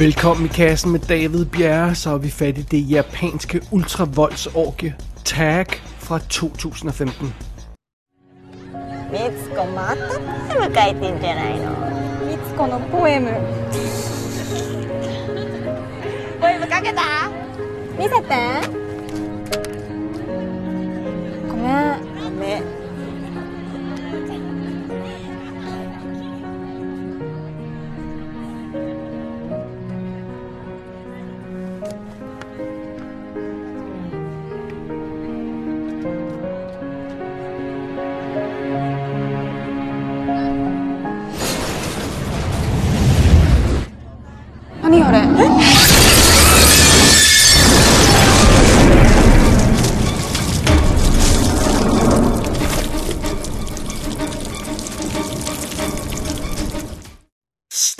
Velkommen i kassen med David Bjerre, så er vi fat i det japanske ultravoldsorgie Tag fra 2015. みつこまたポエム書いてんじゃないのみつこのポエムポエム書けた見せて नहीं हो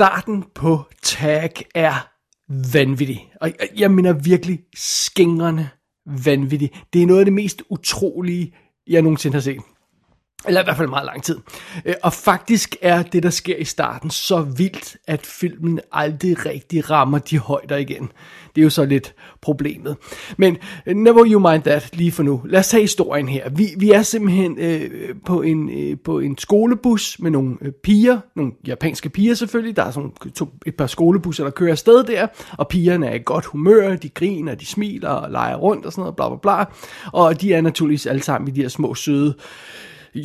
starten på tag er vanvittig. Og jeg mener virkelig skingrende vanvittig. Det er noget af det mest utrolige, jeg nogensinde har set. Eller i hvert fald meget lang tid. Øh, og faktisk er det, der sker i starten, så vildt, at filmen aldrig rigtig rammer de højder igen. Det er jo så lidt problemet. Men øh, never you mind that lige for nu. Lad os tage historien her. Vi, vi er simpelthen øh, på, en, øh, på en skolebus med nogle øh, piger, nogle japanske piger selvfølgelig. Der er sådan to, et par skolebusser, der kører afsted der, og pigerne er i godt humør, de griner, de smiler og leger rundt og sådan noget, bla bla bla. Og de er naturligvis alle sammen i de her små søde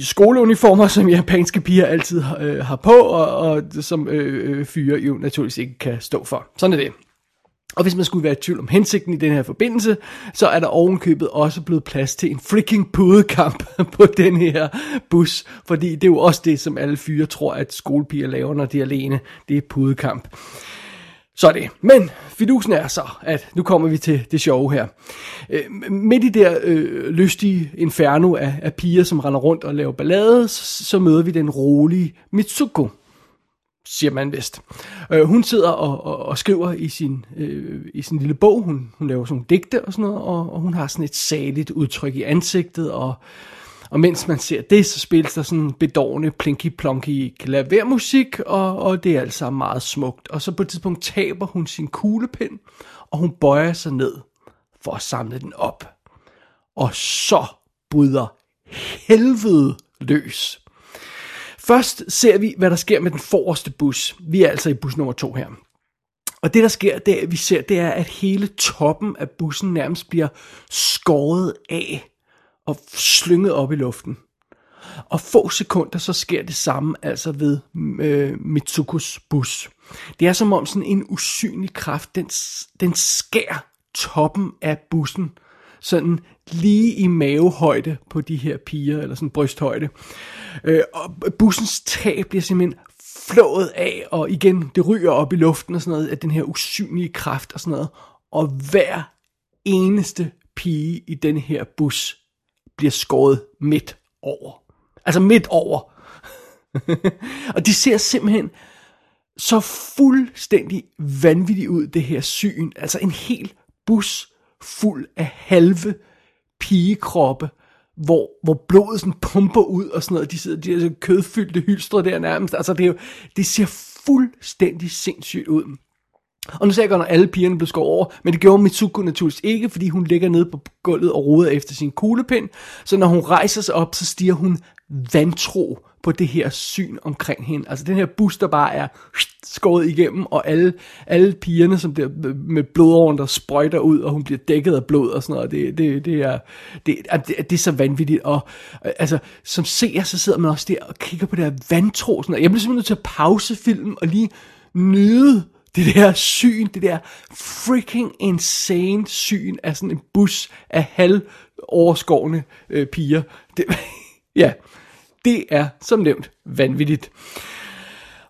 skoleuniformer, som japanske piger altid øh, har på, og, og som øh, øh, fyre jo naturligvis ikke kan stå for. Sådan er det. Og hvis man skulle være i tvivl om hensigten i den her forbindelse, så er der ovenkøbet også blevet plads til en freaking pudekamp på den her bus. Fordi det er jo også det, som alle fyre tror, at skolepiger laver, når de er alene. Det er pudekamp. Så er det. Men fidusen er så, at nu kommer vi til det sjove her. Øh, midt i der øh, lystige inferno af, af piger, som render rundt og laver ballade, så, så møder vi den rolige Mitsuko, siger man vist. Øh, hun sidder og, og, og skriver i sin, øh, i sin lille bog. Hun, hun laver sådan nogle digte og sådan noget, og, og hun har sådan et saligt udtryk i ansigtet, og, og mens man ser det, så spilles der sådan bedårende, plinky-plonky klavermusik, og, og det er alt sammen meget smukt. Og så på et tidspunkt taber hun sin kuglepind, og hun bøjer sig ned for at samle den op. Og så bryder helvede løs. Først ser vi, hvad der sker med den forreste bus. Vi er altså i bus nummer to her. Og det, der sker, det vi ser, det er, at hele toppen af bussen nærmest bliver skåret af og slynget op i luften. Og få sekunder, så sker det samme altså ved øh, Mitsukos bus. Det er som om sådan en usynlig kraft, den, den skærer toppen af bussen, sådan lige i mavehøjde på de her piger, eller sådan brysthøjde. Øh, og bussens tag bliver simpelthen flået af, og igen, det ryger op i luften og sådan noget, af den her usynlige kraft og sådan noget. Og hver eneste pige i den her bus bliver skåret midt over. Altså midt over. og de ser simpelthen så fuldstændig vanvittigt ud, det her syn. Altså en hel bus fuld af halve pigekroppe, hvor, hvor blodet sådan pumper ud og sådan noget. De sidder de der kødfyldte hylstre der nærmest. Altså det, er jo, det ser fuldstændig sindssygt ud. Og nu ser jeg godt, når alle pigerne blev skåret over, men det gjorde Mitsuko naturligvis ikke, fordi hun ligger nede på gulvet og roder efter sin kuglepind. Så når hun rejser sig op, så stiger hun vantro på det her syn omkring hende. Altså den her bus, der bare er skåret igennem, og alle, alle pigerne, som der med blodåren, der sprøjter ud, og hun bliver dækket af blod og sådan noget, det, det, det, er, det, det, det er så vanvittigt. Og altså, som seer, så sidder man også der og kigger på det her vantro. Sådan noget. Jeg bliver simpelthen nødt til at pause filmen og lige nyde det der syn, det der freaking insane syn af sådan en bus af halv overskårende øh, piger. Det, ja, det er som nævnt vanvittigt.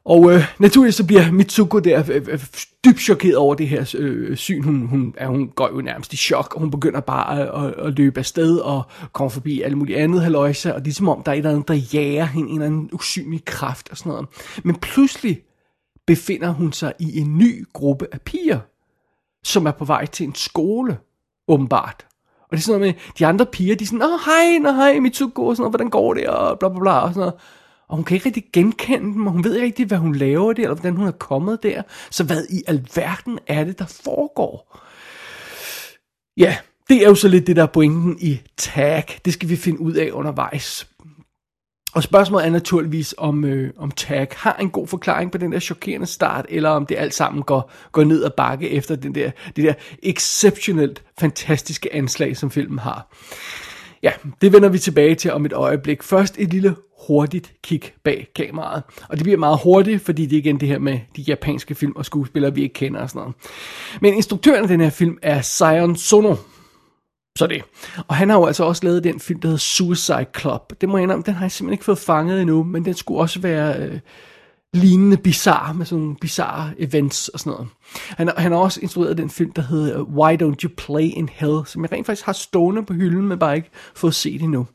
Og øh, naturligvis så bliver Mitsuko der øh, øh dybt chokeret over det her øh, syn. Hun, hun, ja, hun går jo nærmest i chok, og hun begynder bare at, at, at løbe afsted og kommer forbi alle mulige andet haløjser. Og det er som om, der er et eller andet, der jager hende, en eller anden usynlig kraft og sådan noget. Men pludselig befinder hun sig i en ny gruppe af piger, som er på vej til en skole, åbenbart. Og det er sådan noget med, de andre piger, de er sådan, åh hej, nå hej Mitsuko, og sådan noget, hvordan går det, og bla bla bla, og sådan noget. og hun kan ikke rigtig genkende dem, og hun ved ikke rigtig, hvad hun laver der, eller hvordan hun er kommet der. Så hvad i alverden er det, der foregår? Ja, det er jo så lidt det, der er pointen i tag. Det skal vi finde ud af undervejs. Og spørgsmålet er naturligvis, om, øh, om Tag har en god forklaring på den der chokerende start, eller om det alt sammen går, går ned ad bakke efter den der, det der exceptionelt fantastiske anslag, som filmen har. Ja, det vender vi tilbage til om et øjeblik. Først et lille hurtigt kig bag kameraet. Og det bliver meget hurtigt, fordi det er igen det her med de japanske film og skuespillere, vi ikke kender og sådan noget. Men instruktøren af den her film er Sion Sono. Så det. Og han har jo altså også lavet den film, der hedder Suicide Club. Det må jeg indrømme, den har jeg simpelthen ikke fået fanget endnu, men den skulle også være øh, lignende bizarre, med sådan nogle bizarre events og sådan noget. Han, han har også instrueret den film, der hedder øh, Why Don't You Play in Hell, som jeg rent faktisk har stående på hylden, men bare ikke fået set endnu.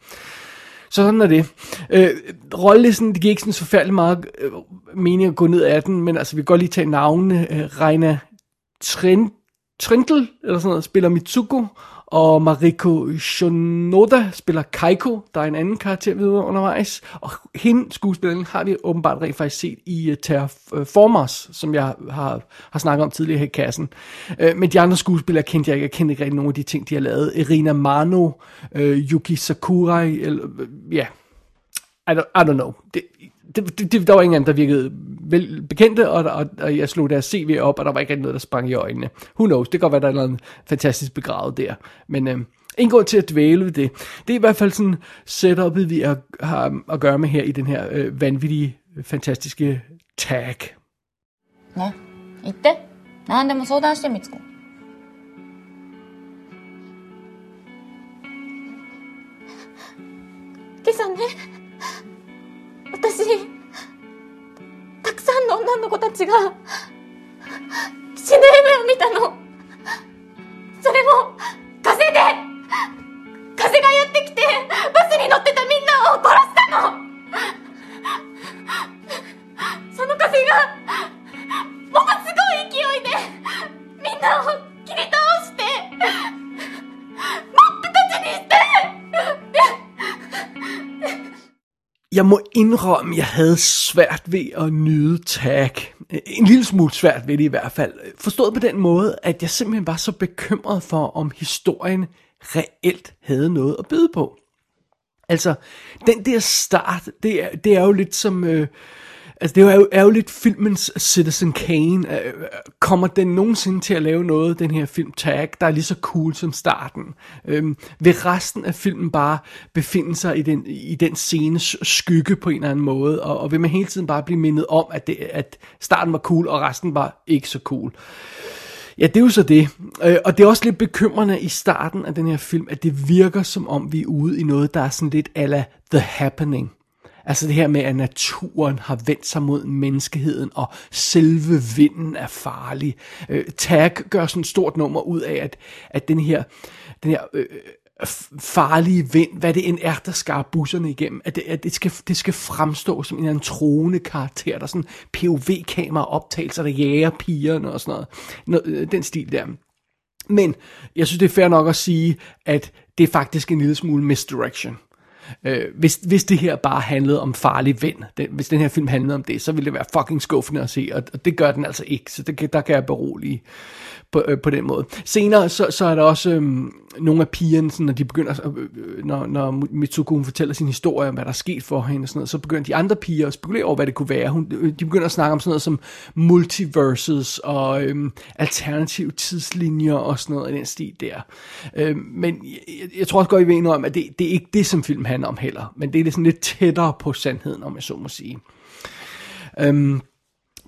Så sådan er det. Øh, rollelisten, det giver ikke sådan så meget øh, mening at gå ned af den, men altså vi kan godt lige tage navnene. Øh, Reina Trin, Trintel, eller sådan noget, spiller Mitsuko, og Mariko Shonoda spiller Kaiko, der er en anden karakter videre undervejs. Og hende, skuespilleren, har vi åbenbart rent faktisk set i uh, Terraformers, som jeg har, har snakket om tidligere her i kassen. Uh, men de andre skuespillere kendte jeg ikke. Jeg kendte ikke rigtig nogen af de ting, de har lavet. Irina Mano, uh, Yuki Sakurai, eller, uh, ja, yeah. I, don't, I don't know. Det, det, det, det, der var ingen anden, der virkede vel bekendte, og, og, og jeg slog deres CV op, og der var ikke rigtig noget, der sprang i øjnene. Who knows, det kan godt være, der er noget fantastisk begravet der. Men øh, ingen grund til at dvæle ved det. Det er i hvert fald sådan setupet, vi er, har at gøre med her i den her øh, vanvittige, fantastiske tag. ね言って何でも相談してみつこ Jeg må indrømme, jeg havde svært ved at nyde tag. En lille smule svært ved det i hvert fald. Forstået på den måde, at jeg simpelthen var så bekymret for, om historien reelt havde noget at byde på. Altså, den der start, det er, det er jo lidt som... Øh, altså, det er jo, ærgerligt, filmens Citizen Kane. Øh, øh, kommer den nogensinde til at lave noget, den her film Tag, der er lige så cool som starten? Øh, vil resten af filmen bare befinde sig i den, i den scenes skygge på en eller anden måde? Og, og vil man hele tiden bare blive mindet om, at, det, at starten var cool, og resten var ikke så cool? Ja, det er jo så det. Øh, og det er også lidt bekymrende i starten af den her film, at det virker som om vi er ude i noget, der er sådan lidt ala The Happening. Altså det her med, at naturen har vendt sig mod menneskeheden, og selve vinden er farlig. Øh, Tag gør sådan et stort nummer ud af, at, at den her, den her øh, farlige vind, hvad det end er, der skar busserne igennem, at det, at det, skal, det skal fremstå som en eller anden troende karakter, der er sådan POV-kamera optagelser, der jager pigerne og sådan noget. Nå, øh, Den stil der. Men jeg synes, det er fair nok at sige, at det er faktisk en lille smule misdirection. Øh, hvis, hvis det her bare handlede om farlig vind, den, hvis den her film handlede om det, så ville det være fucking skuffende at se, og, og det gør den altså ikke, så det, der kan jeg berolige på, øh, på den måde. Senere, så, så er der også øh, nogle af pigerne, sådan, når de begynder, øh, når, når Mitsuko hun fortæller sin historie om, hvad der er sket for hende, og sådan noget, så begynder de andre piger at spekulere over, hvad det kunne være. Hun, øh, de begynder at snakke om sådan noget som multiverses og øh, alternative tidslinjer og sådan noget i den stil der. Øh, men jeg, jeg tror også godt, I vil om, at det, det er ikke det, som film handler om heller, men det er lidt sådan lidt tættere på sandheden, om jeg så må sige. Øhm,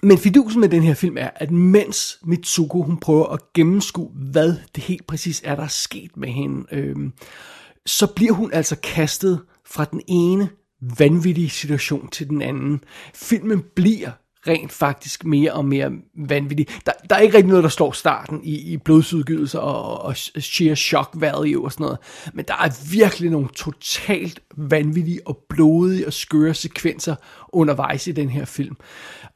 men fidusen med den her film er, at mens Mitsuko hun prøver at gennemskue, hvad det helt præcis er, der er sket med hende, øhm, så bliver hun altså kastet fra den ene vanvittige situation til den anden. Filmen bliver rent faktisk mere og mere vanvittig. Der, der er ikke rigtig noget, der slår starten i, i blodsudgydelser og, og sheer shock value og sådan noget. Men der er virkelig nogle totalt vanvittige og blodige og skøre sekvenser undervejs i den her film.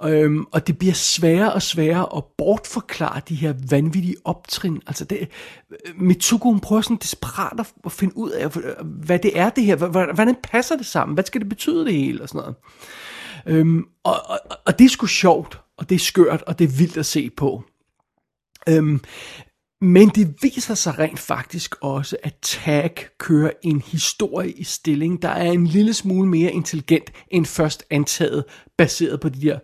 Øhm, og det bliver sværere og sværere at bortforklare de her vanvittige optrin. Altså det, øh, Mitsuko hun prøver sådan desperat at finde ud af, hvad det er det her. Hvordan passer det sammen? Hvad skal det betyde det hele? Og sådan noget. Øhm, og, og, og det er sgu sjovt, og det er skørt, og det er vildt at se på. Øhm, men det viser sig rent faktisk også, at Tag kører en historie i stilling, der er en lille smule mere intelligent end først antaget, baseret på de der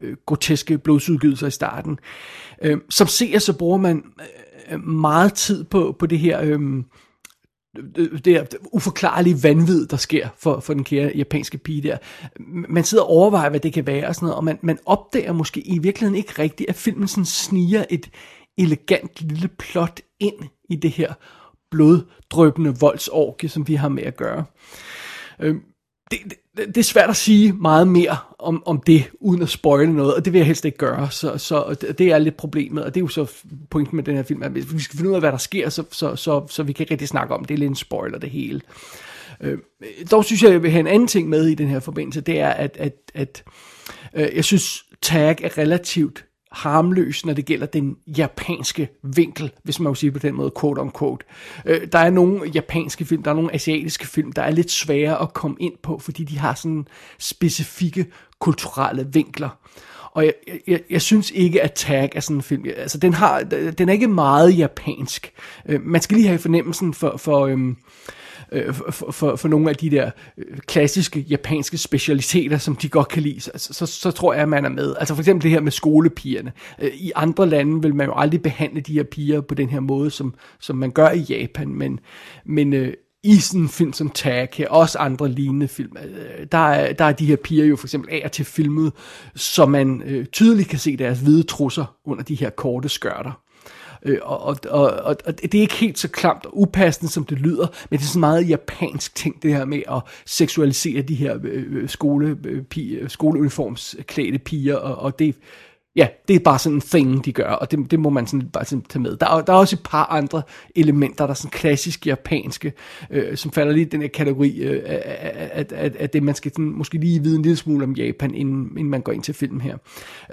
øh, groteske blodsudgivelser i starten. Øh, som ser så bruger man øh, meget tid på, på det her... Øh, det er uforklarlige vanvid, der sker for, for den kære japanske pige der. Man sidder og overvejer, hvad det kan være og sådan noget, og man, man opdager måske i virkeligheden ikke rigtigt, at filmen sådan sniger et elegant lille plot ind i det her bloddrøbende voldsorgie, som vi har med at gøre. Øhm, det, det, det er svært at sige meget mere om, om det, uden at spoile noget, og det vil jeg helst ikke gøre, så, så det er lidt problemet, og det er jo så pointen med den her film, at hvis vi skal finde ud af, hvad der sker, så, så, så, så vi kan ikke rigtig snakke om det, det er lidt en spoiler det hele. Øh, dog synes jeg, jeg vil have en anden ting med i den her forbindelse, det er, at, at, at øh, jeg synes, Tag er relativt harmløs, når det gælder den japanske vinkel, hvis man må sige på den måde, quote on quote. Øh, der er nogle japanske film, der er nogle asiatiske film, der er lidt svære at komme ind på, fordi de har sådan specifikke kulturelle vinkler. Og jeg, jeg, jeg synes ikke, at Tag er sådan en film. Altså, den, har, den er ikke meget japansk. Øh, man skal lige have fornemmelsen for, for øhm, øh, for, for, for nogle af de der øh, klassiske japanske specialiteter, som de godt kan lide, så, så, så tror jeg, at man er med. Altså for eksempel det her med skolepigerne. Øh, I andre lande vil man jo aldrig behandle de her piger på den her måde, som, som man gør i Japan, men, men øh, i sådan en film som Tag her, også andre lignende film, øh, der er, der er de her piger jo for eksempel af og til filmet, så man øh, tydeligt kan se deres hvide trusser under de her korte skørter. Øh, og, og, og, og det er ikke helt så klamt og upassende, som det lyder, men det er sådan meget japansk ting, det her med at seksualisere de her øh, øh skole, øh, øh, skoleuniformsklædte piger, og, og det ja, det er bare sådan en thing, de gør, og det, det må man sådan bare sådan tage med. Der er, der er også et par andre elementer, der er sådan klassisk japanske, øh, som falder lige i den her kategori øh, af, af, af, af det, man skal sådan, måske lige vide en lille smule om Japan, inden, inden man går ind til film her.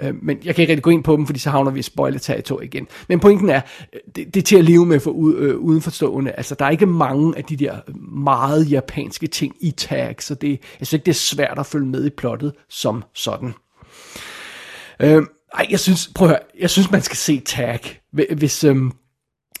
Øh, men jeg kan ikke rigtig gå ind på dem, fordi så havner vi i spoiler-territoriet igen. Men pointen er, øh, det, det er til at leve med for øh, udenforstående. Altså, der er ikke mange af de der meget japanske ting i tag, så det, jeg synes ikke, det er svært at følge med i plottet som sådan. Øh, ej, jeg synes, prøv at høre, jeg synes, man skal se Tag, hvis, øhm,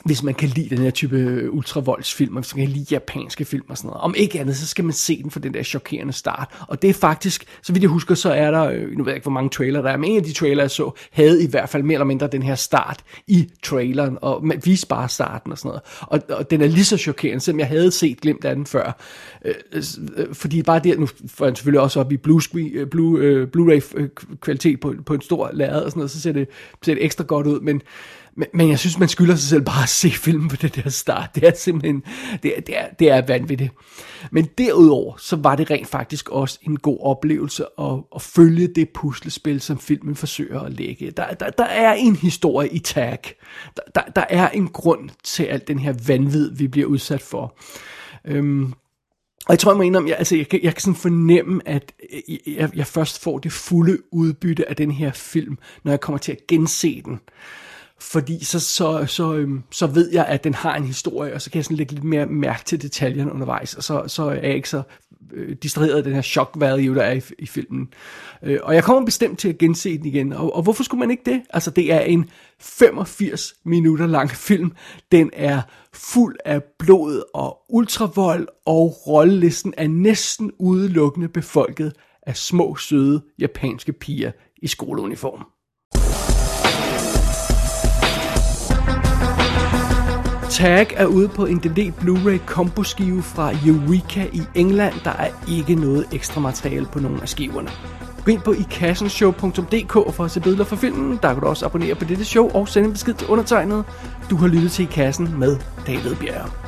hvis man kan lide den her type øh, ultravoldsfilm, og hvis man kan lide japanske film og sådan noget. Om ikke andet, så skal man se den for den der chokerende start. Og det er faktisk, så vidt jeg husker, så er der, øh, nu ved jeg ikke, hvor mange trailer der er, men en af de trailer, jeg så, havde i hvert fald mere eller mindre den her start i traileren, og man viste bare starten og sådan noget. Og, og den er lige så chokerende, selvom jeg havde set glemt af den før. Øh, øh, øh fordi bare det, nu får jeg selvfølgelig også op i Blue screen, øh, Blue, øh, Blu-ray kvalitet på, på en stor lærred og sådan noget, så ser det, ser det ekstra godt ud, men men, men jeg synes, man skylder sig selv bare at se filmen på det der start. Det er simpelthen, det er, det er, det er vanvittigt. Men derudover, så var det rent faktisk også en god oplevelse at, at følge det puslespil, som filmen forsøger at lægge. Der, der, der er en historie i tag. Der, der, der er en grund til alt den her vanvid, vi bliver udsat for. Øhm, og jeg tror, jeg må indrømme, jeg, altså, jeg, kan, jeg kan sådan fornemme, at jeg, jeg først får det fulde udbytte af den her film, når jeg kommer til at gense den fordi så, så, så, øhm, så ved jeg, at den har en historie, og så kan jeg sådan lægge lidt mere mærke til detaljerne undervejs, og så, så er jeg ikke så øh, distraheret af den her shock value, der er i, i filmen. Øh, og jeg kommer bestemt til at gense den igen, og, og hvorfor skulle man ikke det? Altså, det er en 85 minutter lang film. Den er fuld af blod og ultravold, og rollelisten er næsten udelukkende befolket af små, søde japanske piger i skoleuniform. Tag er ude på en DVD Blu-ray combo skive fra Eureka i England. Der er ikke noget ekstra materiale på nogen af skiverne. Gå ind på ikassenshow.dk for at se billeder fra filmen. Der kan du også abonnere på dette show og sende en besked til undertegnet. Du har lyttet til I Kassen med David Bjerre.